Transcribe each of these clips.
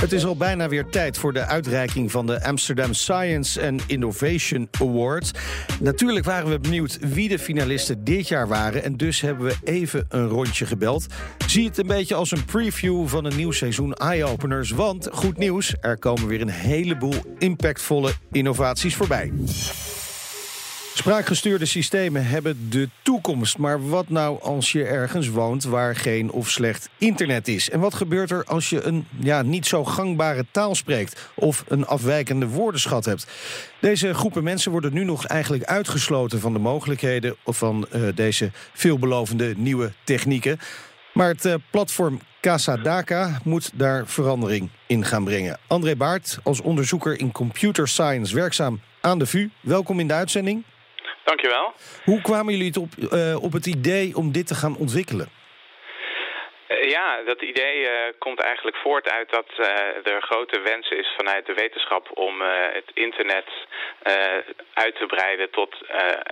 Het is al bijna weer tijd voor de uitreiking van de Amsterdam Science and Innovation Awards. Natuurlijk waren we benieuwd wie de finalisten dit jaar waren. En dus hebben we even een rondje gebeld. Zie het een beetje als een preview van een nieuw seizoen Eye-Openers. Want goed nieuws, er komen weer een heleboel impactvolle innovaties voorbij. Spraakgestuurde systemen hebben de toekomst. Maar wat nou als je ergens woont waar geen of slecht internet is? En wat gebeurt er als je een ja, niet zo gangbare taal spreekt of een afwijkende woordenschat hebt? Deze groepen mensen worden nu nog eigenlijk uitgesloten van de mogelijkheden van uh, deze veelbelovende nieuwe technieken. Maar het uh, platform Casadaka moet daar verandering in gaan brengen. André Baart, als onderzoeker in computer science werkzaam aan de VU. Welkom in de uitzending. Dankjewel. Hoe kwamen jullie het op, uh, op het idee om dit te gaan ontwikkelen? Uh, ja, dat idee uh, komt eigenlijk voort uit dat er grote wens is vanuit de wetenschap om het internet uit te breiden tot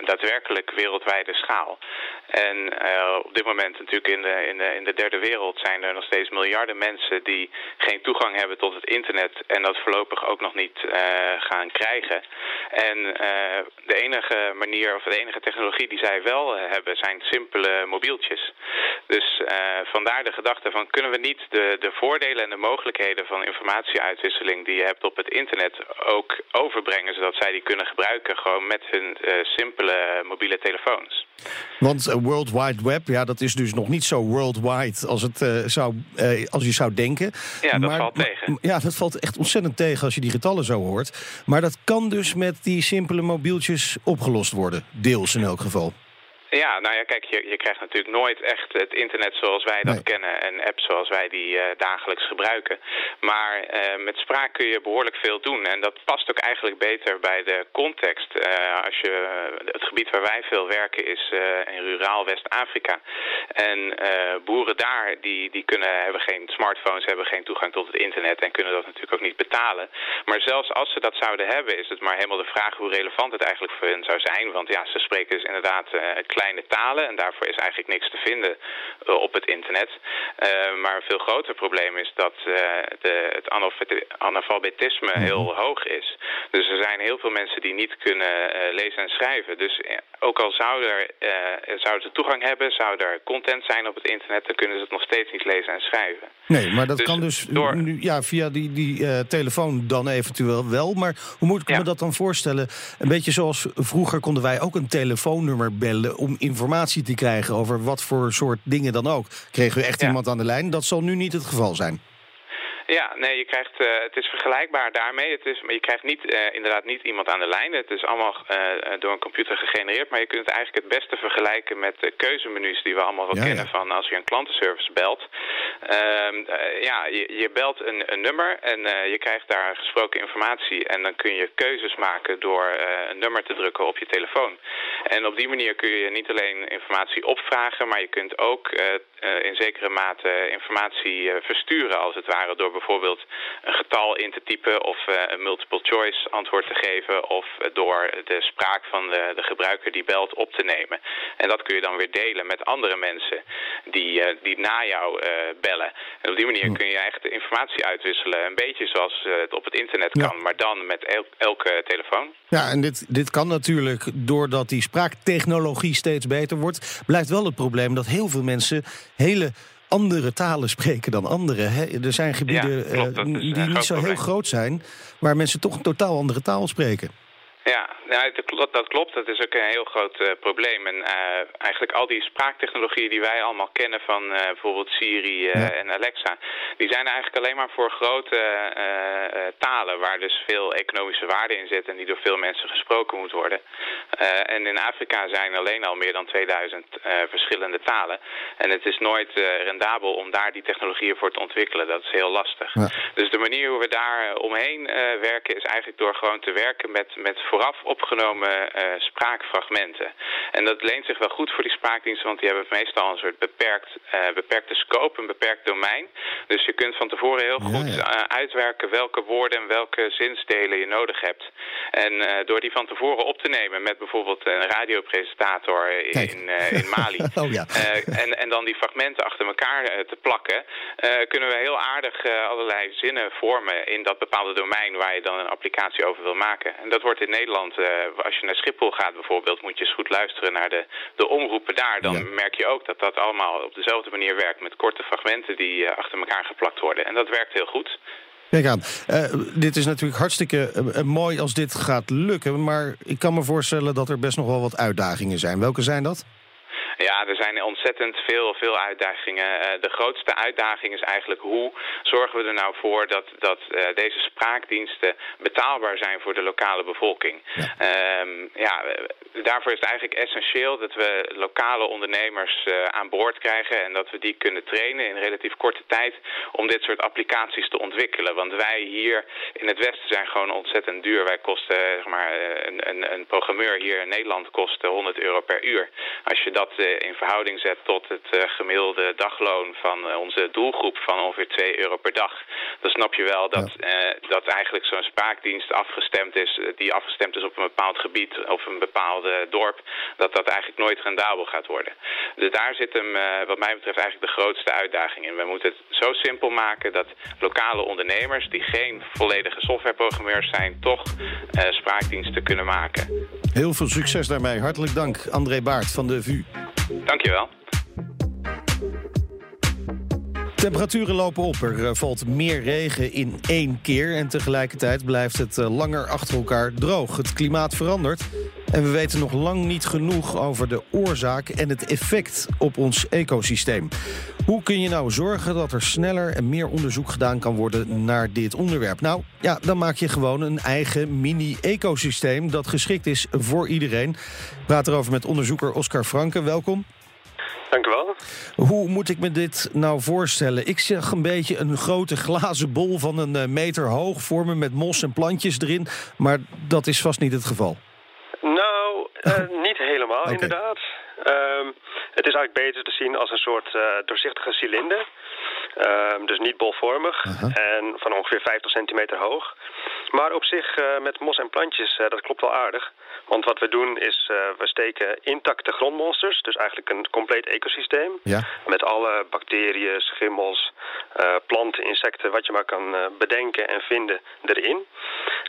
daadwerkelijk wereldwijde schaal. En uh, op dit moment natuurlijk in de, in, de, in de derde wereld zijn er nog steeds miljarden mensen die geen toegang hebben tot het internet en dat voorlopig ook nog niet gaan krijgen. En de enige manier of de enige technologie die zij wel hebben zijn simpele mobieltjes. Dus vandaar de gedachte van kunnen we niet de, de voordelen en de mogelijkheden van informatieuitwisseling die je hebt op het internet ook overbrengen zodat zij die kunnen gebruiken gewoon met hun simpele mobiele telefoons. Want World Wide Web, ja, dat is dus nog niet zo worldwide als, het, uh, zou, uh, als je zou denken. Ja, dat valt tegen. Ja, dat valt echt ontzettend tegen als je die getallen zo hoort. Maar dat kan dus met die simpele mobieltjes opgelost worden. Deels in elk geval. Ja, nou ja, kijk, je, je krijgt natuurlijk nooit echt het internet zoals wij dat kennen en apps zoals wij die uh, dagelijks gebruiken. Maar uh, met spraak kun je behoorlijk veel doen en dat past ook eigenlijk beter bij de context. Uh, als je, het gebied waar wij veel werken is in ruraal West-Afrika. En boeren daar, die, die kunnen, hebben geen smartphones, hebben geen toegang tot het internet en kunnen dat natuurlijk ook niet betalen. Maar zelfs als ze dat zouden hebben, is het maar helemaal de vraag hoe relevant het eigenlijk voor hen zou zijn. Want ja, ze spreken dus inderdaad het kleine talen en daarvoor is eigenlijk niks te vinden uh, op het internet. Uh, maar een veel groter probleem is dat uh, de, het analfabetisme -hmm. heel hoog is. Dus er zijn heel veel mensen die niet kunnen lezen en schrijven. Dus ook al zou er, zouden ze toegang hebben, zou er content zijn op het internet, dan kunnen ze het nog steeds niet lezen en schrijven. Nee, maar dat dus kan dus door... nu, ja, via die, die telefoon dan eventueel wel. Maar hoe moet ik ja. me dat dan voorstellen? Een beetje zoals vroeger konden wij ook een telefoonnummer bellen om informatie te krijgen over wat voor soort dingen dan ook. Kregen we echt ja. iemand aan de lijn? Dat zal nu niet het geval zijn. Ja, nee, je krijgt, uh, het is vergelijkbaar daarmee. Het is, maar je krijgt niet, uh, inderdaad niet iemand aan de lijn. Het is allemaal uh, door een computer gegenereerd. Maar je kunt het eigenlijk het beste vergelijken met de keuzemenu's die we allemaal wel ja, kennen. Ja. Van als je een klantenservice belt. Ehm, ja, je, je, belt een, een nummer en je krijgt daar gesproken informatie. En dan kun je keuzes maken door een nummer te drukken op je telefoon. En op die manier kun je niet alleen informatie opvragen, maar je kunt ook in zekere mate informatie versturen als het ware door bijvoorbeeld een getal in te typen of uh, een multiple choice antwoord te geven of uh, door de spraak van de, de, gebruiker die belt op te nemen. En dat kun je dan weer delen met andere mensen die, uh, die na jou bellen. En op die manier kun je echt de informatie uitwisselen. Een beetje zoals het op het internet kan, ja. maar dan met el elke telefoon. Ja, en dit, dit kan natuurlijk doordat die spraaktechnologie steeds beter wordt. Blijft wel het probleem dat heel veel mensen hele andere talen spreken dan anderen. Hè? Er zijn gebieden ja, klopt, uh, die niet zo heel groot zijn... waar mensen toch een totaal andere taal spreken. Ja, ja, dat klopt. Dat is ook een heel groot uh, probleem. En uh, eigenlijk al die spraaktechnologieën die wij allemaal kennen van uh, bijvoorbeeld Siri ja. en Alexa, die zijn eigenlijk alleen maar voor grote talen waar dus veel economische waarde in zit en die door veel mensen gesproken moet worden. en in Afrika zijn alleen al meer dan 2000 verschillende talen. En het is nooit rendabel om daar die technologieën voor te ontwikkelen. Dat is heel lastig. Ja. Dus de manier hoe we daar omheen werken is eigenlijk door gewoon te werken met, met vooraf opgenomen spraakfragmenten. En dat leent zich wel goed voor die spraakdiensten, want die hebben meestal een soort beperkt, beperkte scope, een beperkt domein. Dus je kunt van tevoren heel goed uitwerken welke woorden en welke zinsdelen je nodig hebt. En door die van tevoren op te nemen met bijvoorbeeld een radiopresentator in, in Mali. oh, ja. en, en dan die fragmenten achter elkaar te plakken, kunnen we heel aardig allerlei zinnen vormen in dat bepaalde domein waar je dan een applicatie over wil maken. En dat wordt in Nederland, uh, als je naar Schiphol gaat bijvoorbeeld, moet je eens goed luisteren naar de, de omroepen daar. Dan merk je ook dat dat allemaal op dezelfde manier werkt met korte fragmenten die uh, achter elkaar geplakt worden. En dat werkt heel goed. Kijk aan, uh, dit is natuurlijk hartstikke mooi als dit gaat lukken. Maar ik kan me voorstellen dat er best nog wel wat uitdagingen zijn. Welke zijn dat? Ja, er zijn ontzettend veel, veel uitdagingen. Eh, de grootste uitdaging is eigenlijk hoe zorgen we er nou voor dat, dat uh, deze spraakdiensten betaalbaar zijn voor de lokale bevolking. Ja. Um, ja, daarvoor is het eigenlijk essentieel dat we lokale ondernemers uh, aan boord krijgen en dat we die kunnen trainen in relatief korte tijd om dit soort applicaties te ontwikkelen. Want wij hier in het Westen zijn gewoon ontzettend duur. Wij kosten, zeg maar, een, een, een programmeur hier in Nederland kost 100 euro per uur. Als je dat in verhouding zet tot het eh, gemiddelde dagloon van eh, onze doelgroep van ongeveer 2 euro per dag, dan snap je wel dat, eh, dat eigenlijk zo'n spraakdienst afgestemd is, die afgestemd is op een bepaald gebied of een bepaalde dorp, dat dat eigenlijk nooit rendabel gaat worden. Dus daar zit hem wat mij betreft eigenlijk de grootste uitdaging in. We moeten het zo simpel maken dat lokale ondernemers die geen volledige softwareprogrammeurs zijn, toch spraakdiensten kunnen maken. Heel veel succes daarmee. Hartelijk dank, André Baart van de VU. Dankjewel. Temperaturen lopen op. Er eh, valt meer regen in één keer. En tegelijkertijd blijft het eh, langer achter elkaar droog. Het klimaat verandert. En we weten nog lang niet genoeg over de oorzaak en het effect op ons ecosysteem. Hoe kun je nou zorgen dat er sneller en meer onderzoek gedaan kan worden naar dit onderwerp? Nou, ja, dan maak je gewoon een eigen mini-ecosysteem dat geschikt is voor iedereen. Ik praat erover met onderzoeker Oscar Franke. Welkom. Dank u wel. Hoe moet ik me dit nou voorstellen? Ik zeg een beetje een grote glazen bol van een eh, meter hoog vormen met mos en plantjes erin. Maar dat is vast niet het geval. Uh, niet helemaal inderdaad. Um, het is eigenlijk beter te zien als een soort uh, doorzichtige cilinder. Um, dus niet bolvormig uh -huh. en van ongeveer 50 centimeter hoog. Maar op zich uh, met mos en plantjes, dat klopt wel aardig. Want wat we doen is, we steken intacte grondmonsters, dus eigenlijk een compleet ecosysteem. Ja. Met alle bacteriën, schimmels, planten, insecten, wat je maar kan bedenken en vinden erin.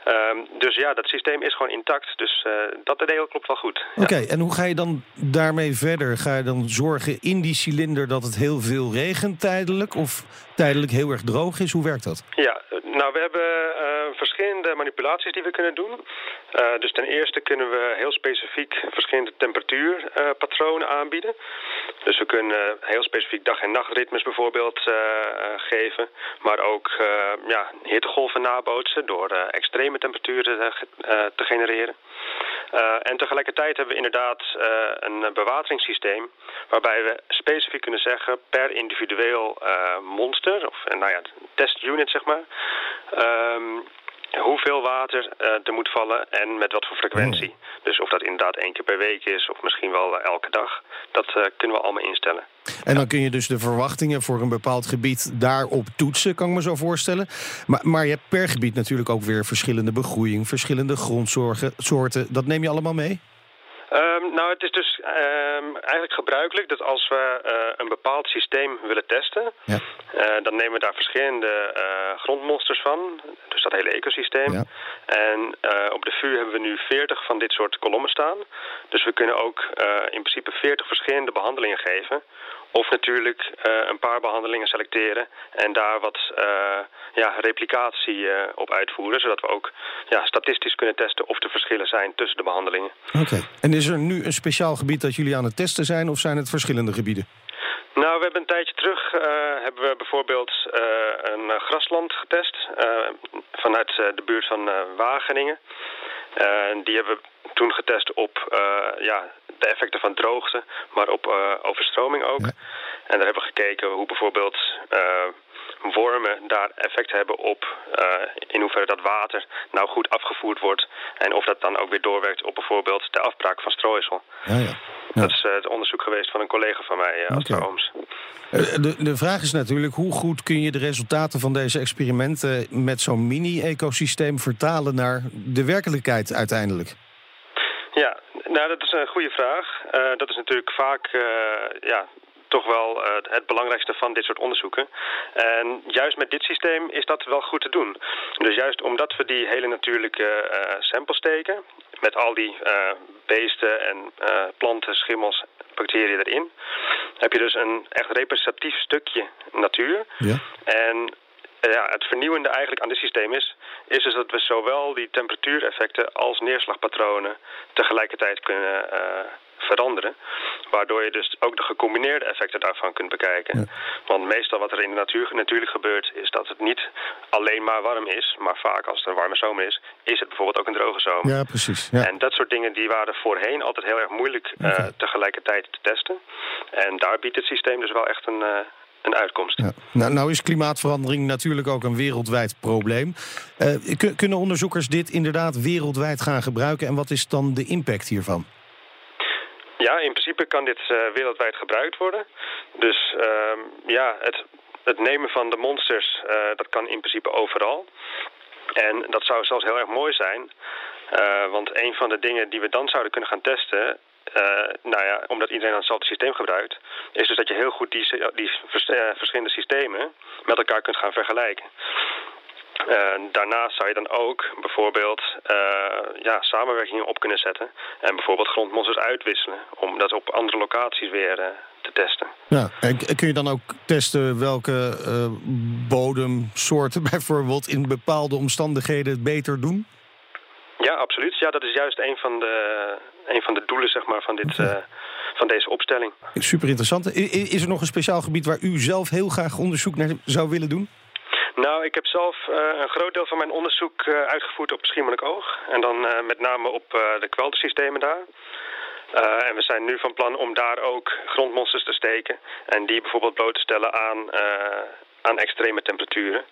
Um, dus ja, dat systeem is gewoon intact, dus dat deel klopt wel goed. Oké, okay, en hoe ga je dan daarmee verder? Ga je dan zorgen in die cilinder dat het heel veel regent tijdelijk of tijdelijk heel erg droog is? Hoe werkt dat? Ja, nou we hebben verschillende manipulaties die we kunnen doen. dus ten eerste kunnen we heel specifiek verschillende temperatuurpatronen aanbieden. Dus we kunnen heel specifiek dag- en nachtritmes bijvoorbeeld uh, geven. Maar ook ja, hittegolven nabootsen door extreme temperaturen te genereren. en tegelijkertijd hebben we inderdaad een bewateringssysteem waarbij we specifiek kunnen zeggen per individueel monster, of nou ja, testunit zeg maar, um, hoeveel water uh, er moet vallen en met wat voor frequentie. Oh. Dus of dat inderdaad één keer per week is of misschien wel uh, elke dag, dat uh, kunnen we allemaal instellen. En dan kun je dus de verwachtingen voor een bepaald gebied daarop toetsen, kan ik me zo voorstellen. Maar, maar je hebt per gebied natuurlijk ook weer verschillende begroeiing, verschillende grondsoorten. Dat neem je allemaal mee? Um, nou, het is dus um, eigenlijk gebruikelijk dat als we uh, een bepaald systeem willen testen, ja. uh, dan nemen we daar verschillende uh, grondmonsters van, dus dat hele ecosysteem. Ja. En op de VU hebben we nu 40 van dit soort kolommen staan. Dus we kunnen ook in principe 40 verschillende behandelingen geven of natuurlijk uh, een paar behandelingen selecteren en daar wat uh, ja, replicatie uh, op uitvoeren. Zodat we ook ja, statistisch kunnen testen of er verschillen zijn tussen de behandelingen. Oké. Okay. En is er nu een speciaal gebied dat jullie aan het testen zijn of zijn het verschillende gebieden? Nou, we hebben een tijdje terug uh, hebben we bijvoorbeeld uh, een grasland getest uh, vanuit de buurt van Wageningen. die hebben we toen getest op ja, de effecten van droogte, maar op uh, overstroming ook. Ja. En daar hebben we gekeken hoe bijvoorbeeld uh, wormen daar effect hebben op in hoeverre dat water nou goed afgevoerd wordt. En of dat dan ook weer doorwerkt op bijvoorbeeld de afbraak van strooisel. Ja, ja. Dat is het onderzoek geweest van een collega van mij, Astro okay. Ooms. De, de vraag is natuurlijk, hoe goed kun je de resultaten van deze experimenten met zo'n mini-ecosysteem vertalen naar de werkelijkheid uiteindelijk? Nou dat is een goede vraag. Uh, dat is natuurlijk vaak uh, ja, toch wel uh, het belangrijkste van dit soort onderzoeken. En juist met dit systeem is dat wel goed te doen. Dus juist omdat we die hele natuurlijke uh, sample steken... met al die uh, beesten en planten, schimmels, bacteriën erin... heb je dus een echt representatief stukje natuur. Ja. En ja, het vernieuwende eigenlijk aan dit systeem is, is dus dat we zowel die temperatuureffecten als neerslagpatronen tegelijkertijd kunnen uh, veranderen. Waardoor je dus ook de gecombineerde effecten daarvan kunt bekijken. Want meestal wat er in de natuur natuurlijk gebeurt, is dat het niet alleen maar warm is. Maar vaak als het een warme zomer is, is het bijvoorbeeld ook een droge zomer. Ja, precies. Ja. En dat soort dingen die waren voorheen altijd heel erg moeilijk uh, tegelijkertijd te testen. En daar biedt het systeem dus wel echt een, uh, een uitkomst. Ja. Nou, nou, is klimaatverandering natuurlijk ook een wereldwijd probleem. Uh, kunnen onderzoekers dit inderdaad wereldwijd gaan gebruiken? En wat is dan de impact hiervan? Ja, in principe kan dit uh, wereldwijd gebruikt worden. Dus uh, ja, het, het nemen van de monsters, uh, dat kan in principe overal. En dat zou zelfs heel erg mooi zijn. want een van de dingen die we dan zouden kunnen gaan testen... Uh, nou ja, omdat iedereen dan hetzelfde systeem gebruikt, is dus dat je heel goed die, die verschillende systemen met elkaar kunt gaan vergelijken. Daarnaast zou je dan ook bijvoorbeeld ja, samenwerkingen op kunnen zetten. En bijvoorbeeld grondmonsters uitwisselen. Om dat op andere locaties weer te testen. En kun je dan ook testen welke bodemsoorten bijvoorbeeld in bepaalde omstandigheden het beter doen? Ja, absoluut. Ja, dat is juist een van de, een van de doelen zeg maar, van, dit, okay. van deze opstelling. Super interessant. Is er nog een speciaal gebied waar u zelf heel graag onderzoek naar zou willen doen? Nou, ik heb zelf uh, een groot deel van mijn onderzoek uh, uitgevoerd op Schiermonnikoog. En dan uh, met name op de kweltersystemen daar. en we zijn nu van plan om daar ook grondmonsters te steken. En die bijvoorbeeld bloot te stellen aan, aan extreme temperaturen.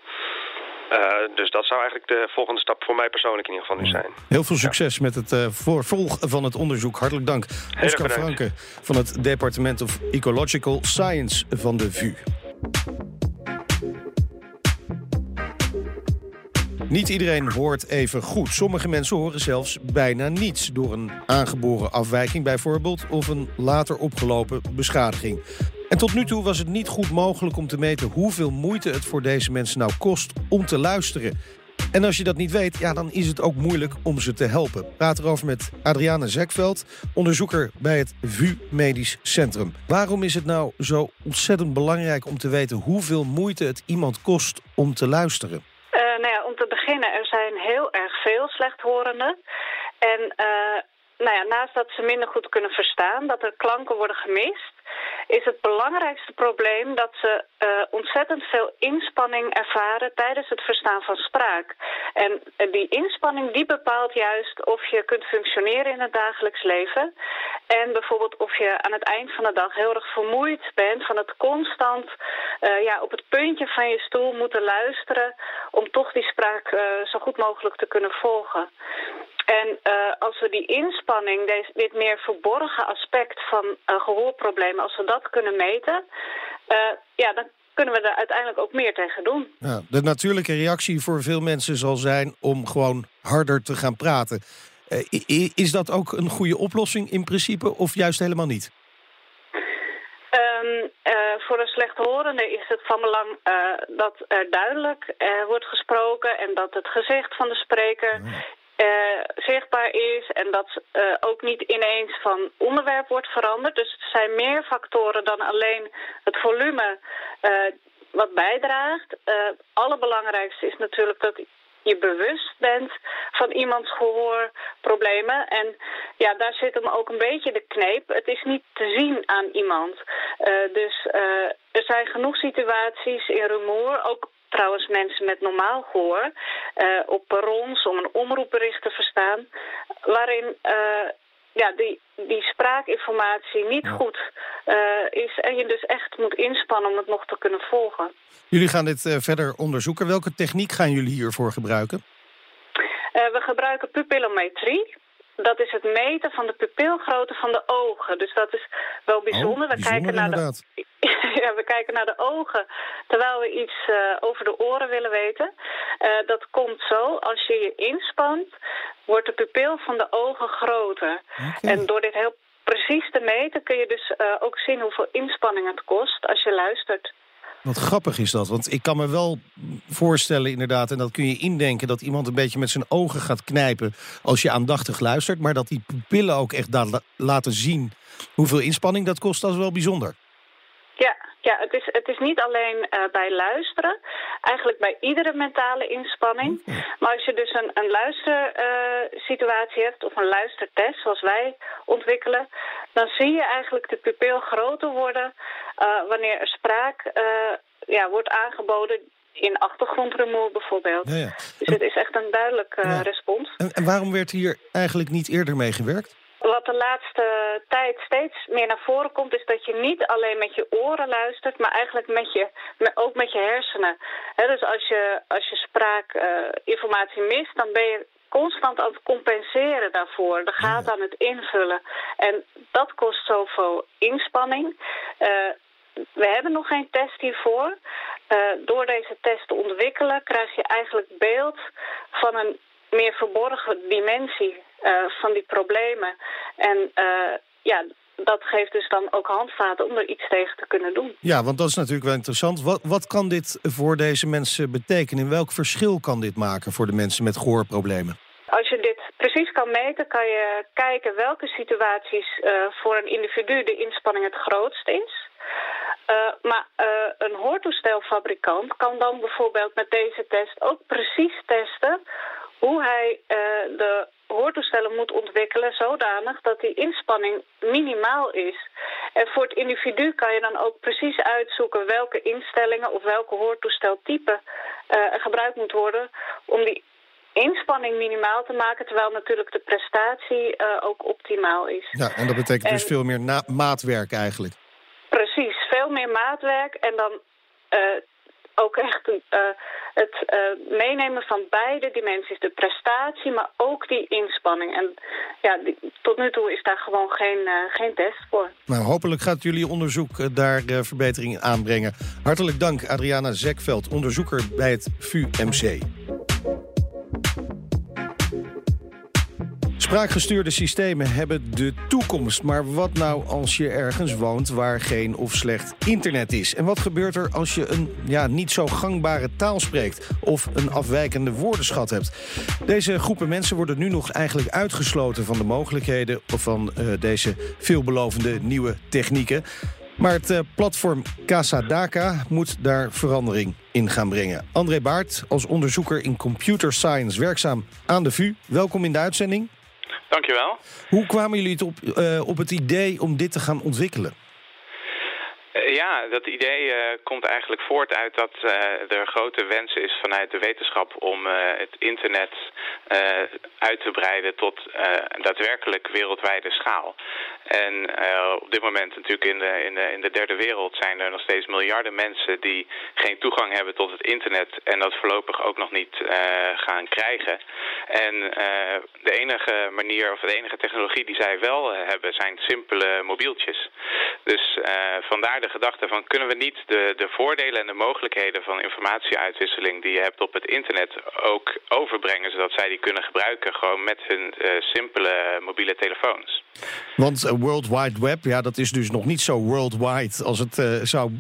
Dus dat zou eigenlijk de volgende stap voor mij persoonlijk in ieder geval nu zijn. Heel veel succes ja. met het vervolg van het onderzoek. Hartelijk dank. Oscar Franke van het Department of Ecological Science van de VU. Niet iedereen hoort even goed. Sommige mensen horen zelfs bijna niets... door een aangeboren afwijking bijvoorbeeld... of een later opgelopen beschadiging. En tot nu toe was het niet goed mogelijk om te meten... hoeveel moeite het voor deze mensen nou kost om te luisteren. En als je dat niet weet, ja, dan is het ook moeilijk om ze te helpen. praat erover met Adriane Zekveld, onderzoeker bij het VU Medisch Centrum. Waarom is het nou zo ontzettend belangrijk om te weten... hoeveel moeite het iemand kost om te luisteren? Nou ja, om te beginnen, er zijn heel erg veel slechthorenden. En uh, nou ja, naast dat ze minder goed kunnen verstaan, dat er klanken worden gemist, is het belangrijkste probleem dat ze uh, ontzettend veel inspanning ervaren tijdens het verstaan van spraak. En die inspanning die bepaalt juist of je kunt functioneren in het dagelijks leven. En bijvoorbeeld of je aan het eind van de dag heel erg vermoeid bent van het constant uh, ja, op het puntje van je stoel moeten luisteren om toch die spraak zo goed mogelijk te kunnen volgen. En uh, als we die inspanning, deze, dit meer verborgen aspect van uh, gehoorproblemen, als we dat kunnen meten, uh, ja, dan kunnen we er uiteindelijk ook meer tegen doen. Ja, de natuurlijke reactie voor veel mensen zal zijn om gewoon harder te gaan praten. is dat ook een goede oplossing in principe of juist helemaal niet? Um, voor een slechthorende is het van belang dat er duidelijk wordt gesproken en dat het gezicht van de spreker uh, zichtbaar is en dat uh, ook niet ineens van onderwerp wordt veranderd. Dus er zijn meer factoren dan alleen het volume uh, wat bijdraagt. Het allerbelangrijkste is natuurlijk dat je bewust bent van iemands gehoorproblemen. En ja, daar zit hem ook een beetje de kneep. Het is niet te zien aan iemand. dus er zijn genoeg situaties in rumoer, ook trouwens mensen met normaal gehoor uh, op perrons om een omroepbericht te verstaan, waarin uh, ja, die, die spraakinformatie niet goed is en je dus echt moet inspannen om het nog te kunnen volgen. Jullie gaan dit verder onderzoeken. Welke techniek gaan jullie hiervoor gebruiken? we gebruiken pupillometrie dat is het meten van de pupilgrootte van de ogen. Dus dat is wel bijzonder. Oh, we, kijken naar de, ja, we kijken naar de ogen terwijl we iets uh, over de oren willen weten. Uh, dat komt zo, als je je inspant, wordt de pupil van de ogen groter. Okay. En door dit heel precies te meten kun je dus uh, ook zien hoeveel inspanning het kost als je luistert. Wat grappig is dat, want ik kan me wel voorstellen inderdaad... en dat kun je indenken dat iemand een beetje met zijn ogen gaat knijpen... als je aandachtig luistert, maar dat die pupillen ook echt laten zien... hoeveel inspanning dat kost, dat is wel bijzonder. Ja, ja het, is, het is niet alleen uh, bij luisteren, eigenlijk bij iedere mentale inspanning. Maar als je dus een, een luistersituatie hebt of een luistertest zoals wij ontwikkelen... dan zie je eigenlijk de pupil groter worden uh, wanneer er spraak ja, wordt aangeboden in achtergrondrumoer bijvoorbeeld. Ja, ja. Dus het is echt een duidelijk ja. respons. En, en waarom werd hier eigenlijk niet eerder mee gewerkt? Wat de laatste tijd steeds meer naar voren komt... is dat je niet alleen met je oren luistert... maar eigenlijk met je, ook met je hersenen. dus als je, als je spraakinformatie uh, mist... dan ben je constant aan het compenseren daarvoor. De gaat aan het invullen. En dat kost zoveel inspanning. Uh, we hebben nog geen test hiervoor. Uh, door deze test te ontwikkelen krijg je eigenlijk beeld van een meer verborgen dimensie uh, van die problemen. En uh, ja, dat geeft dus dan ook handvaten om er iets tegen te kunnen doen. Ja, want dat is natuurlijk wel interessant. Wat, wat kan dit voor deze mensen betekenen? In welk verschil kan dit maken voor de mensen met gehoorproblemen? Als je dit precies kan meten, kan je kijken welke situaties uh, voor een individu de inspanning het grootst is. Uh, maar uh, een hoortoestelfabrikant kan dan bijvoorbeeld met deze test ook precies testen hoe hij uh, de hoortoestellen moet ontwikkelen zodanig dat die inspanning minimaal is. En voor het individu kan je dan ook precies uitzoeken welke instellingen of welke hoortoesteltype uh, gebruikt moet worden om die inspanning minimaal te maken, terwijl natuurlijk de prestatie uh, ook optimaal is. Ja, en dat betekent dus en, dus veel meer maatwerk eigenlijk. Precies, veel meer maatwerk en dan uh, ook echt uh, het uh, meenemen van beide dimensies. De prestatie, maar ook die inspanning. En ja, tot nu toe is daar gewoon geen, uh, geen test voor. Nou, hopelijk gaat jullie onderzoek daar verbetering aanbrengen. Hartelijk dank, Adriana Zekveld, onderzoeker bij het VUMC. Spraakgestuurde systemen hebben de toekomst. Maar wat nou als je ergens woont waar geen of slecht internet is? En wat gebeurt er als je een ja, niet zo gangbare taal spreekt... of een afwijkende woordenschat hebt? Deze groepen mensen worden nu nog eigenlijk uitgesloten... van de mogelijkheden van uh, deze veelbelovende nieuwe technieken. Maar het uh, platform Casadaka moet daar verandering in gaan brengen. André Baart, als onderzoeker in computer science werkzaam aan de VU. Welkom in de uitzending. Dankjewel. Hoe kwamen jullie het op, uh, op het idee om dit te gaan ontwikkelen? Uh, ja, dat idee uh, komt eigenlijk voort uit dat er grote wens is vanuit de wetenschap om het internet uit te breiden tot daadwerkelijk wereldwijde schaal. En op dit moment natuurlijk in de, in, de, in de derde wereld zijn er nog steeds miljarden mensen die geen toegang hebben tot het internet en dat voorlopig ook nog niet gaan krijgen. En de enige manier of de enige technologie die zij wel hebben zijn simpele mobieltjes. Dus vandaar de gedachte van kunnen we niet de, de voordelen en de mogelijkheden van informatieuitwisseling die je hebt op het internet ook overbrengen zodat zij die kunnen gebruiken gewoon met hun simpele mobiele telefoons. Want World Wide Web, ja, dat is dus nog niet zo worldwide als, het, uh, zou,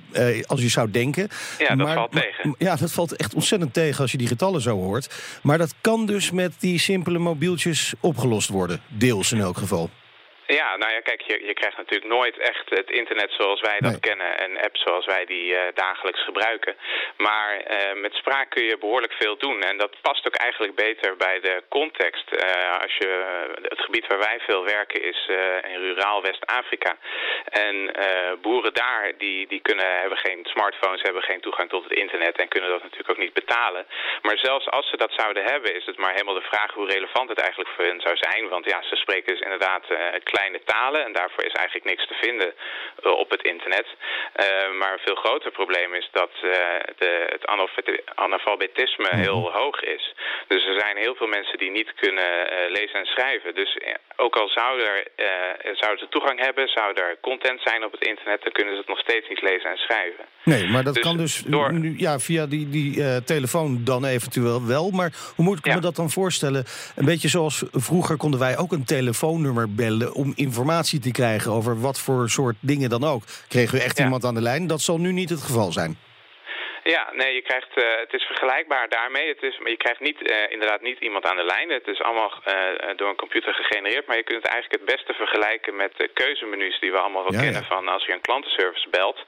als je zou denken. Ja, dat valt tegen. Ja, dat valt echt ontzettend tegen als je die getallen zo hoort. Maar dat kan dus met die simpele mobieltjes opgelost worden. Deels in elk geval. Ja, nou ja, kijk, je, je krijgt natuurlijk nooit echt het internet zoals wij dat kennen en apps zoals wij die uh, dagelijks gebruiken. Maar uh, met spraak kun je behoorlijk veel doen en dat past ook eigenlijk beter bij de context. Uh, als je, het gebied waar wij veel werken is in ruraal West-Afrika. En boeren daar, die, die kunnen, hebben geen smartphones, hebben geen toegang tot het internet en kunnen dat natuurlijk ook niet betalen. Maar zelfs als ze dat zouden hebben, is het maar helemaal de vraag hoe relevant het eigenlijk voor hen zou zijn. Want ja, ze spreken dus inderdaad kleine talen en daarvoor is eigenlijk niks te vinden op het internet. maar een veel groter probleem is dat de, het analfabetisme mhm. heel hoog is. Dus er zijn heel veel mensen die niet kunnen lezen en schrijven. Dus ook al zouden er, zouden ze toegang hebben, zou er content zijn op het internet, dan kunnen ze het nog steeds niet lezen en schrijven. Nee, maar dat dus kan dus nu, ja, via die, die telefoon dan eventueel wel. Maar hoe moet ik me dat dan voorstellen? Een beetje zoals vroeger konden wij ook een telefoonnummer bellen... om informatie te krijgen over wat voor soort dingen dan ook. Kregen we echt iemand aan de lijn? Dat zal nu niet het geval zijn. Ja, nee, je krijgt, uh, het is vergelijkbaar daarmee. Het is, maar je krijgt niet, uh, inderdaad niet iemand aan de lijn. Het is allemaal uh, door een computer gegenereerd. Maar je kunt het eigenlijk het beste vergelijken met de keuzemenu's die we allemaal wel kennen van als je een klantenservice belt.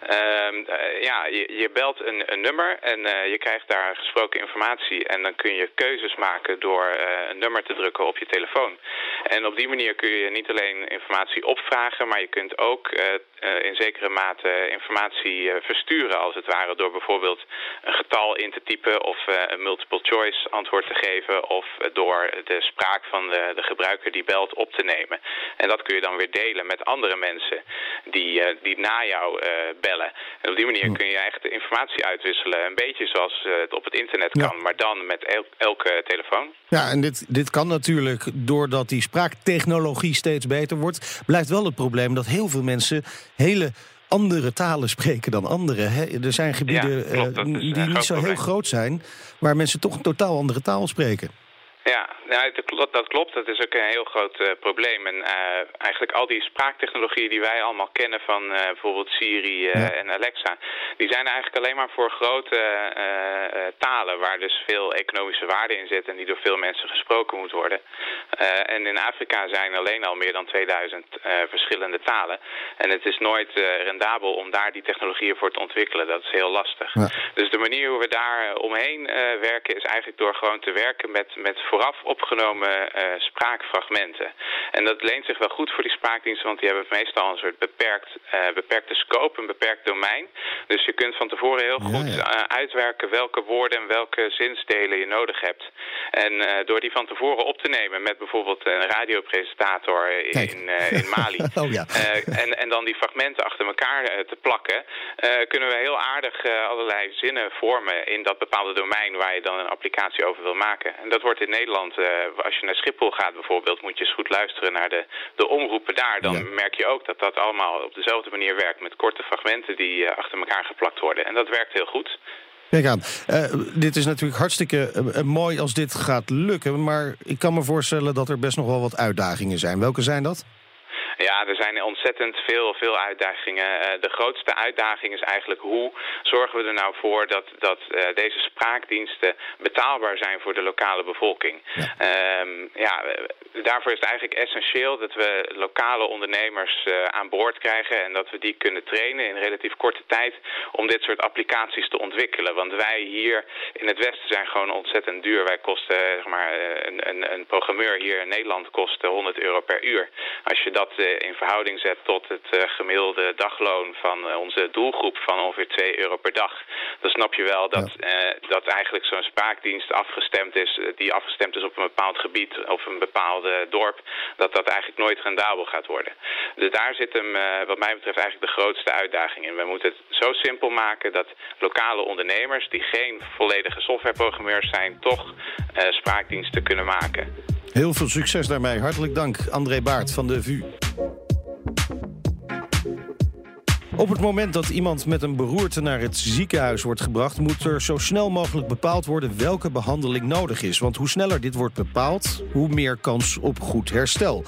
Ehm, ja, je, je, belt een, een nummer en je krijgt daar gesproken informatie. En dan kun je keuzes maken door een nummer te drukken op je telefoon. En op die manier kun je niet alleen informatie opvragen, maar je kunt ook in zekere mate informatie versturen als het ware door bijvoorbeeld een getal in te typen of uh, een multiple choice antwoord te geven of uh, door de spraak van de, de gebruiker die belt op te nemen. En dat kun je dan weer delen met andere mensen die, uh, die na jou bellen. En op die manier kun je echt de informatie uitwisselen. Een beetje zoals het op het internet kan, maar dan met el elke telefoon. Ja, en dit, dit kan natuurlijk doordat die spraaktechnologie steeds beter wordt. Blijft wel het probleem dat heel veel mensen hele andere talen spreken dan anderen. Hè? Er zijn gebieden eh, die niet zo heel groot zijn... waar mensen toch een totaal andere taal spreken. Ja, nou, dat klopt. Dat is ook een heel groot uh, probleem. En uh, eigenlijk al die spraaktechnologieën die wij allemaal kennen van uh, bijvoorbeeld Siri en Alexa, die zijn eigenlijk alleen maar voor grote talen waar dus veel economische waarde in zit en die door veel mensen gesproken moet worden. en in Afrika zijn alleen al meer dan 2000 verschillende talen. En het is nooit rendabel om daar die technologieën voor te ontwikkelen. Dat is heel lastig. Dus de manier hoe we daar omheen werken is eigenlijk door gewoon te werken met, met vooraf opgenomen uh, spraakfragmenten. En dat leent zich wel goed voor die spraakdiensten, want die hebben meestal een soort beperkt, uh, beperkte scope, een beperkt domein. Dus je kunt van tevoren heel goed uh, uitwerken welke woorden en welke zinsdelen je nodig hebt. En door die van tevoren op te nemen met bijvoorbeeld een radiopresentator in, in Mali. oh, ja. en, en dan die fragmenten achter elkaar te plakken, kunnen we heel aardig allerlei zinnen vormen in dat bepaalde domein waar je dan een applicatie over wil maken. En dat wordt in Nederland, uh, als je naar Schiphol gaat bijvoorbeeld, moet je eens goed luisteren naar de, de omroepen daar. Dan merk je ook dat dat allemaal op dezelfde manier werkt met korte fragmenten die uh, achter elkaar geplakt worden. En dat werkt heel goed. Kijk aan, uh, dit is natuurlijk hartstikke mooi als dit gaat lukken, maar ik kan me voorstellen dat er best nog wel wat uitdagingen zijn. Welke zijn dat? Ja, er zijn ontzettend veel, veel uitdagingen. Uh, de grootste uitdaging is eigenlijk hoe zorgen we er nou voor dat, dat uh, deze spraakdiensten betaalbaar zijn voor de lokale bevolking. Ja. Um, ja, daarvoor is het eigenlijk essentieel dat we lokale ondernemers uh, aan boord krijgen en dat we die kunnen trainen in relatief korte tijd om dit soort applicaties te ontwikkelen. Want wij hier in het Westen zijn gewoon ontzettend duur. Wij kosten, zeg maar, een, een, een programmeur hier in Nederland kost 100 euro per uur. Als je dat in verhouding zet tot het uh, gemiddelde dagloon van uh, onze doelgroep van ongeveer 2 euro per dag, dan snap je wel dat, ja. dat eigenlijk zo'n spraakdienst afgestemd is, die afgestemd is op een bepaald gebied of een bepaalde dorp, dat dat eigenlijk nooit rendabel gaat worden. Dus daar zit hem wat mij betreft eigenlijk de grootste uitdaging in. We moeten het zo simpel maken dat lokale ondernemers die geen volledige softwareprogrammeurs zijn, toch spraakdiensten kunnen maken. Heel veel succes daarmee. Hartelijk dank, André Baart van de VU. Op het moment dat iemand met een beroerte naar het ziekenhuis wordt gebracht... moet er zo snel mogelijk bepaald worden welke behandeling nodig is. Want hoe sneller dit wordt bepaald, hoe meer kans op goed herstel.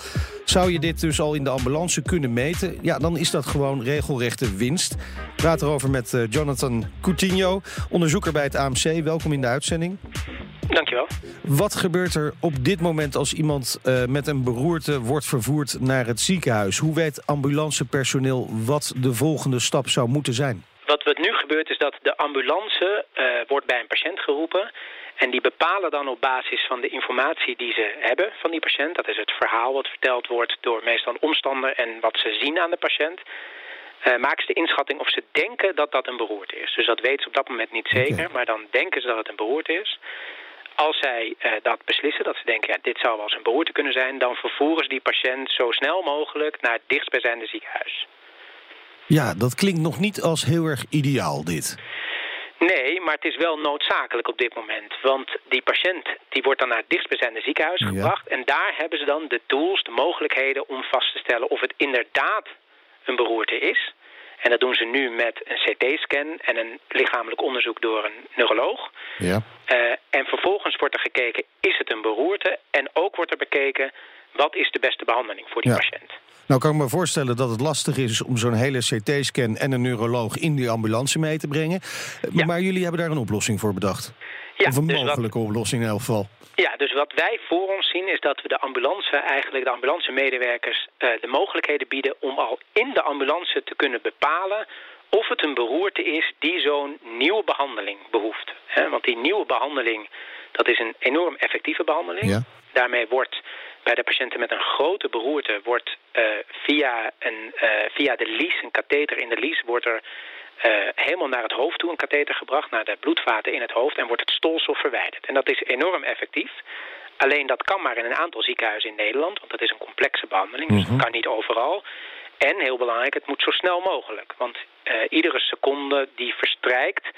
Zou je dit dus al in de ambulance kunnen meten? Ja, dan is dat gewoon regelrechte winst. Ik praat erover met uh, Jonathan Coutinho, onderzoeker bij het AMC. Welkom in de uitzending. Dankjewel. Wat gebeurt er op dit moment als iemand uh, met een beroerte wordt vervoerd naar het ziekenhuis? Hoe weet ambulancepersoneel wat de volgende stap zou moeten zijn? Wat er nu gebeurt is dat de ambulance uh, wordt bij een patiënt geroepen... En die bepalen dan op basis van de informatie die ze hebben van die patiënt... dat is het verhaal wat verteld wordt door meestal een omstander en wat ze zien aan de patiënt... Uh, maken ze de inschatting of ze denken dat dat een beroerte is. Dus dat weten ze op dat moment niet zeker, okay. maar dan denken ze dat het een beroerte is. als zij dat beslissen, dat ze denken, ja, dit zou wel eens een beroerte kunnen zijn, dan vervoeren ze die patiënt zo snel mogelijk naar het dichtstbijzijnde ziekenhuis. Ja, dat klinkt nog niet als heel erg ideaal, dit. Nee, maar het is wel noodzakelijk op dit moment. Want die patiënt die wordt dan naar het dichtstbijzijnde ziekenhuis gebracht. En daar hebben ze dan de tools, de mogelijkheden om vast te stellen of het inderdaad een beroerte is. En dat doen ze nu met een CT-scan en een lichamelijk onderzoek door een neuroloog. Ja. Uh, en vervolgens wordt er gekeken, is het een beroerte? En ook wordt er bekeken, wat is de beste behandeling voor die patiënt? Nou kan ik me voorstellen dat het lastig is om zo'n hele CT-scan en een neuroloog in die ambulance mee te brengen. Maar jullie hebben daar een oplossing voor bedacht. Ja, of een dus mogelijke oplossing in elk geval. Ja, dus wat wij voor ons zien is dat we de ambulance, eigenlijk de ambulancemedewerkers, uh, de mogelijkheden bieden om al in de ambulance te kunnen bepalen of het een beroerte is die zo'n nieuwe behandeling behoeft. Want die nieuwe behandeling, dat is een enorm effectieve behandeling. Ja. Daarmee wordt bij de patiënten met een grote beroerte wordt uh, via, een, uh, via de lies, een katheter in de lies, wordt er uh, helemaal naar het hoofd toe een katheter gebracht, naar de bloedvaten in het hoofd en wordt het stolsel verwijderd. En dat is enorm effectief. Alleen dat kan maar in een aantal ziekenhuizen in Nederland, want dat is een complexe behandeling, dus dat mhm. kan niet overal. En heel belangrijk, het moet zo snel mogelijk. Want uh, iedere seconde die verstrijkt,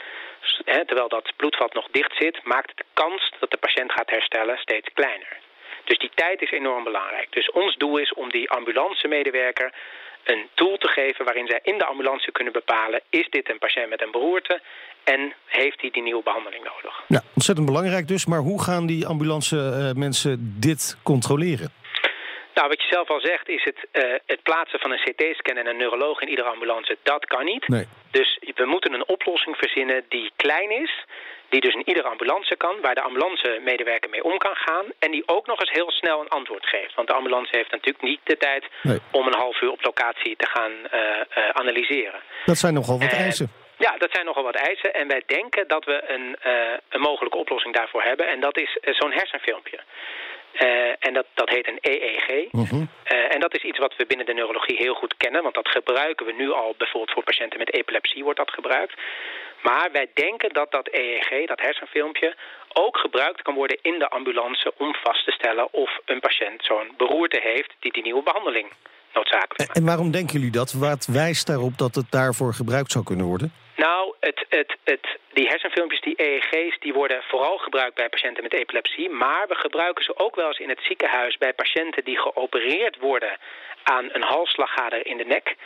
hè, terwijl dat bloedvat nog dicht zit, maakt de kans dat de patiënt gaat herstellen steeds kleiner. Dus die tijd is enorm belangrijk. Dus ons doel is om die ambulancemedewerker een tool te geven waarin zij in de ambulance kunnen bepalen... is dit een patiënt met een beroerte en heeft hij die nieuwe behandeling nodig. Ja, ontzettend belangrijk dus. Maar hoe gaan die ambulance uh, mensen dit controleren? Nou, wat je zelf al zegt, is het, uh, het plaatsen van een CT-scan en een neuroloog in iedere ambulance, dat kan niet. Nee. Dus we moeten een oplossing verzinnen die klein is, die dus in iedere ambulance kan, waar de ambulancemedewerker mee om kan gaan en die ook nog eens heel snel een antwoord geeft. Want de ambulance heeft natuurlijk niet de tijd om een half uur op locatie te gaan uh, uh, analyseren. Dat zijn nogal wat eisen. Ja, dat zijn nogal wat eisen. En wij denken dat we een, uh, een mogelijke oplossing daarvoor hebben. En dat is zo'n hersenfilmpje. Uh, en dat, dat heet een EEG. -hmm. uh, en dat is iets wat we binnen de neurologie heel goed kennen. Want dat gebruiken we nu al bijvoorbeeld voor patiënten met epilepsie wordt dat gebruikt. Maar wij denken dat dat EEG, dat hersenfilmpje, ook gebruikt kan worden in de ambulance om vast te stellen of een patiënt zo'n beroerte heeft die die nieuwe behandeling noodzakelijk maakt. En waarom denken jullie dat? Wat wijst daarop dat het daarvoor gebruikt zou kunnen worden? Nou, het, het, het, die hersenfilmpjes, die EEG's, die worden vooral gebruikt bij patiënten met epilepsie. Maar we gebruiken ze ook wel eens in het ziekenhuis bij patiënten die geopereerd worden aan een halsslagader in de nek.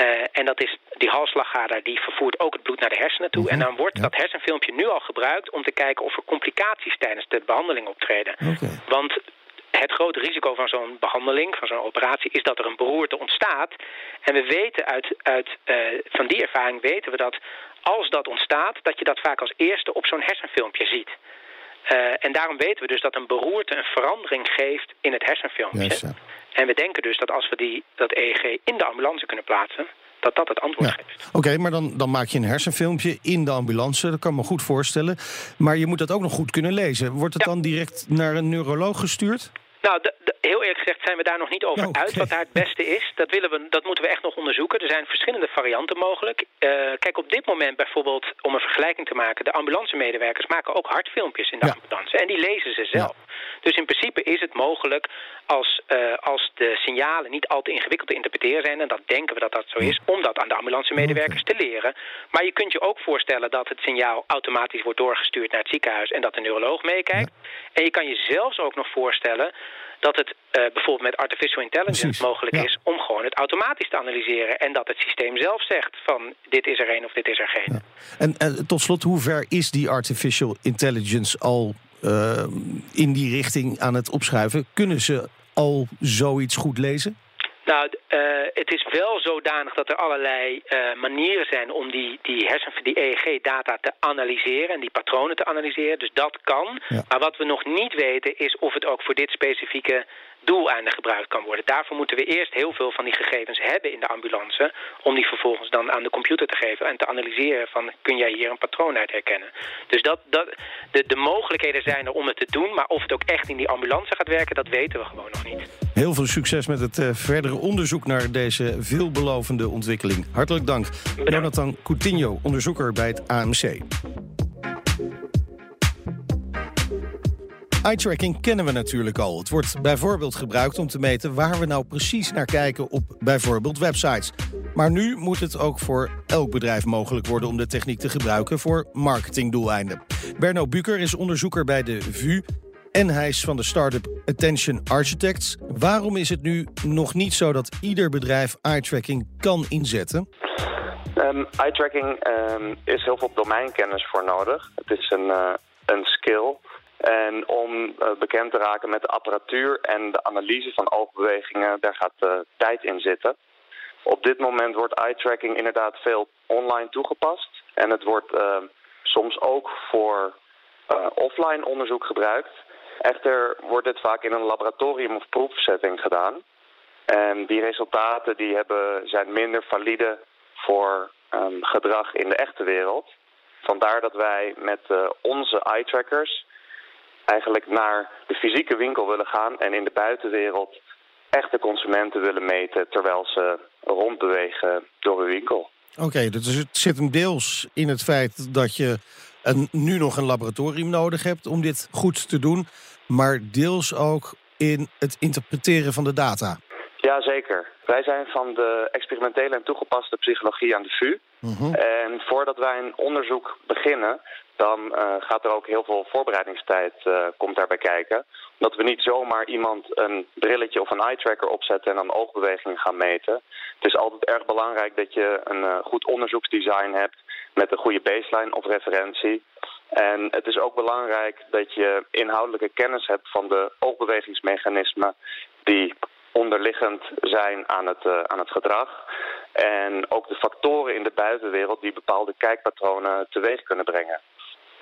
Uh, en dat is, die halsslagader die vervoert ook het bloed naar de hersenen toe. En dan wordt dat hersenfilmpje nu al gebruikt om te kijken of er complicaties tijdens de behandeling optreden. Okay. Want het grote risico van zo'n behandeling, van zo'n operatie, is dat er een beroerte ontstaat. En we weten uit, uit uh, van die ervaring weten we dat als dat ontstaat, dat je dat vaak als eerste op zo'n hersenfilmpje ziet. Uh, en daarom weten we dus dat een beroerte een verandering geeft in het hersenfilmpje. Yes, ja. En we denken dus dat als we die, dat EEG in de ambulance kunnen plaatsen, dat dat het antwoord Ja. geeft. Oké, maar dan, dan maak je een hersenfilmpje in de ambulance. Dat kan ik me goed voorstellen. Maar je moet dat ook nog goed kunnen lezen. Wordt het Ja. dan direct naar een neuroloog gestuurd? Nou, heel eerlijk gezegd zijn we daar nog niet over Oh, uit wat daar het beste is. Dat, willen we, dat moeten we echt nog onderzoeken. Er zijn verschillende varianten mogelijk. Eh, kijk, op dit moment bijvoorbeeld, om een vergelijking te maken... de ambulancemedewerkers maken ook hartfilmpjes in de Ja. ambulance. En die lezen ze zelf. Dus in principe is het mogelijk als, eh, als de signalen niet al te ingewikkeld te interpreteren zijn... en dat denken we dat dat zo is, om dat aan de ambulancemedewerkers te leren. Maar je kunt je ook voorstellen dat het signaal automatisch wordt doorgestuurd naar het ziekenhuis... en dat de neuroloog meekijkt. En je kan je zelfs ook nog voorstellen dat het eh, bijvoorbeeld met artificial intelligence Precies, mogelijk ja. is om gewoon het automatisch te analyseren. En dat het systeem zelf zegt van dit is er een of dit is er geen. En, en tot slot, hoe ver is die artificial intelligence al eh, in die richting aan het opschuiven? Kunnen ze al zoiets goed lezen? Nou, eh, het is wel zodanig dat er allerlei eh, manieren zijn om die, die hersen, die EEG-data te analyseren en die patronen te analyseren. Dus dat kan. Ja. Maar wat we nog niet weten is of het ook voor dit specifieke doeleinde gebruikt kan worden. Daarvoor moeten we eerst heel veel van die gegevens hebben in de ambulance, om die vervolgens dan aan de computer te geven en te analyseren van kun jij hier een patroon uit herkennen. Dus dat, dat, de, de mogelijkheden zijn er om het te doen, maar of het ook echt in die ambulance gaat werken, dat weten we gewoon nog niet. Heel veel succes met het eh, verdere onderzoek naar deze veelbelovende ontwikkeling. Hartelijk dank. Jonathan Coutinho, onderzoeker bij het AMC. Eye-tracking kennen we natuurlijk al. Het wordt bijvoorbeeld gebruikt om te meten waar we nou precies naar kijken op bijvoorbeeld websites. Maar nu moet het ook voor elk bedrijf mogelijk worden om de techniek te gebruiken voor marketingdoeleinden. Berno Buker is onderzoeker bij de VU en hij is van de start-up Attention Architects. Waarom is het nu nog niet zo dat ieder bedrijf eye-tracking kan inzetten? Um, eye-tracking um, is heel veel domeinkennis voor nodig. Het is een, uh, een skill. En om uh, bekend te raken met de apparatuur en de analyse van oogbewegingen, daar gaat uh, tijd in zitten. Op dit moment wordt eye-tracking inderdaad veel online toegepast. En het wordt ehm, soms ook voor offline onderzoek gebruikt. Echter wordt dit vaak in een laboratorium of proefsetting gedaan. En die resultaten die hebben, zijn minder valide voor um, gedrag in de echte wereld. Vandaar dat wij met onze eye-trackers eigenlijk naar de fysieke winkel willen gaan... en in de buitenwereld echte consumenten willen meten... terwijl ze rondbewegen door een winkel. Oké, okay, dus het zit hem deels in het feit dat je een, nu nog een laboratorium nodig hebt om dit goed te doen maar deels ook in het interpreteren van de data. Jazeker. Wij zijn van de experimentele en toegepaste psychologie aan de VU. Mhm. En voordat wij een onderzoek beginnen, dan uh, gaat er ook heel veel voorbereidingstijd uh, komt daarbij kijken. Dat we niet zomaar iemand een brilletje of een eye-tracker opzetten en dan oogbewegingen gaan meten. Het is altijd erg belangrijk dat je een uh, goed onderzoeksdesign hebt met een goede baseline of referentie. En het is ook belangrijk dat je inhoudelijke kennis hebt van de oogbewegingsmechanismen die onderliggend zijn aan het, aan het gedrag. En ook de factoren in de buitenwereld die bepaalde kijkpatronen teweeg kunnen brengen.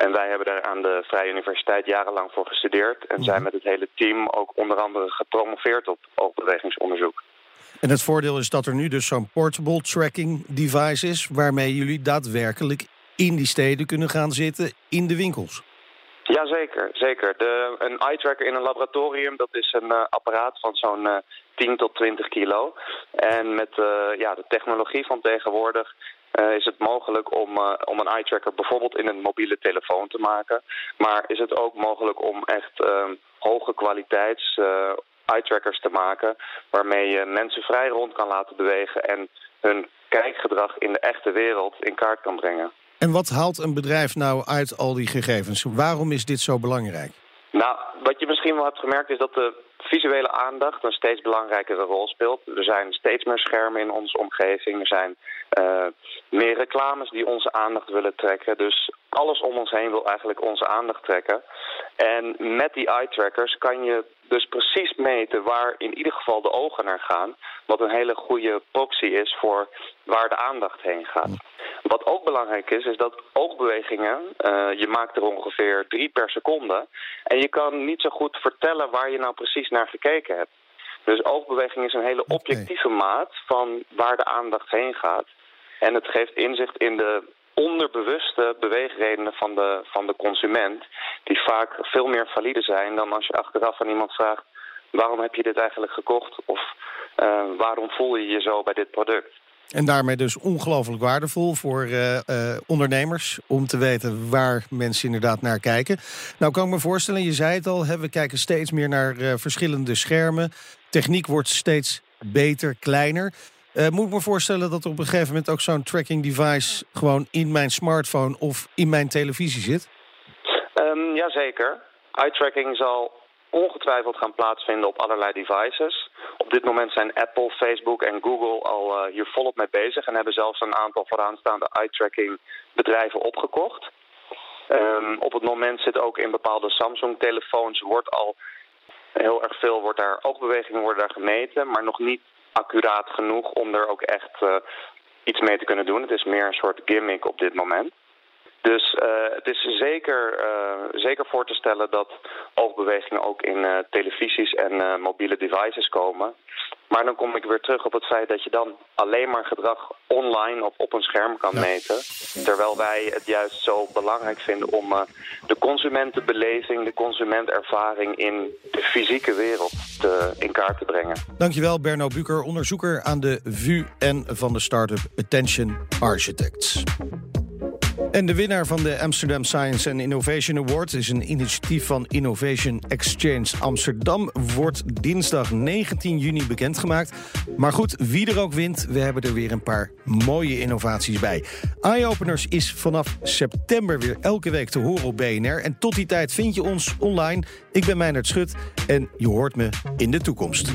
En wij hebben daar aan de Vrije Universiteit jarenlang voor gestudeerd. En zijn mhm. met het hele team ook onder andere gepromoveerd op oogbewegingsonderzoek. En het voordeel is dat er nu dus zo'n portable tracking device is... waarmee jullie daadwerkelijk in die steden kunnen gaan zitten in de winkels. Jazeker, zeker. De, een eye tracker in een laboratorium, dat is een uh, apparaat van zo'n uh, 10 tot 20 kilo. En met uh, ja, de technologie van tegenwoordig uh, is het mogelijk om, om een eye tracker bijvoorbeeld in een mobiele telefoon te maken. Maar is het ook mogelijk om echt hoge kwaliteits eye trackers te maken... waarmee je mensen vrij rond kan laten bewegen en hun kijkgedrag in de echte wereld in kaart kan brengen. En wat haalt een bedrijf nou uit al die gegevens? Waarom is dit zo belangrijk? Nou, wat je misschien wel hebt gemerkt is dat de visuele aandacht een steeds belangrijkere rol speelt. Er zijn steeds meer schermen in onze omgeving. Er zijn meer reclames die onze aandacht willen trekken. Dus alles om ons heen wil eigenlijk onze aandacht trekken. En met die eye trackers kan je dus precies meten waar in ieder geval de ogen naar gaan. Wat een hele goede proxy is voor waar de aandacht heen gaat. Wat ook belangrijk is, is dat oogbewegingen, uh, je maakt er ongeveer drie per seconde. En je kan niet zo goed vertellen waar je nou precies naar gekeken hebt. Dus oogbeweging is een hele objectieve maat van waar de aandacht heen gaat. En het geeft inzicht in de onderbewuste beweegredenen van de, van de consument... die vaak veel meer valide zijn dan als je achteraf aan iemand vraagt... waarom heb je dit eigenlijk gekocht of uh, waarom voel je je zo bij dit product? En daarmee dus ongelooflijk waardevol voor uh, uh, ondernemers... om te weten waar mensen inderdaad naar kijken. Nou kan ik me voorstellen, je zei het al... We kijken steeds meer naar verschillende schermen. Techniek wordt steeds beter, kleiner. Moet ik me voorstellen dat er op een gegeven moment... ook zo'n tracking device gewoon in mijn smartphone of in mijn televisie zit? Um, jazeker. Eye tracking zal ongetwijfeld gaan plaatsvinden op allerlei devices. Op dit moment zijn Apple, Facebook en Google al uh, hier volop mee bezig... en hebben zelfs een aantal vooraanstaande eye-tracking bedrijven opgekocht. Um, op het moment zit ook in bepaalde Samsung-telefoons... wordt al heel erg veel, wordt daar, oogbewegingen worden daar gemeten... maar nog niet accuraat genoeg om er ook echt uh, iets mee te kunnen doen. Het is meer een soort gimmick op dit moment. Dus uh, het is zeker, uh, zeker voor te stellen dat oogbewegingen ook in televisies en mobiele devices komen. Maar dan kom ik weer terug op het feit dat je dan alleen maar gedrag online of op een scherm kan ja. meten. Terwijl wij het juist zo belangrijk vinden om de consumentenbeleving, de consumentervaring in de fysieke wereld te, in kaart te brengen. Dankjewel Berno Buker, onderzoeker aan de VU en van de start-up Attention Architects. En de winnaar van de Amsterdam Science and Innovation Award is een initiatief van Innovation Exchange Amsterdam. Wordt dinsdag 19 juni bekendgemaakt. Maar goed, wie er ook wint, we hebben er weer een paar mooie innovaties bij. Eye-Openers is vanaf september weer elke week te horen op BNR. En tot die tijd vind je ons online. Ik ben Meijnerd Schut en je hoort me in de toekomst.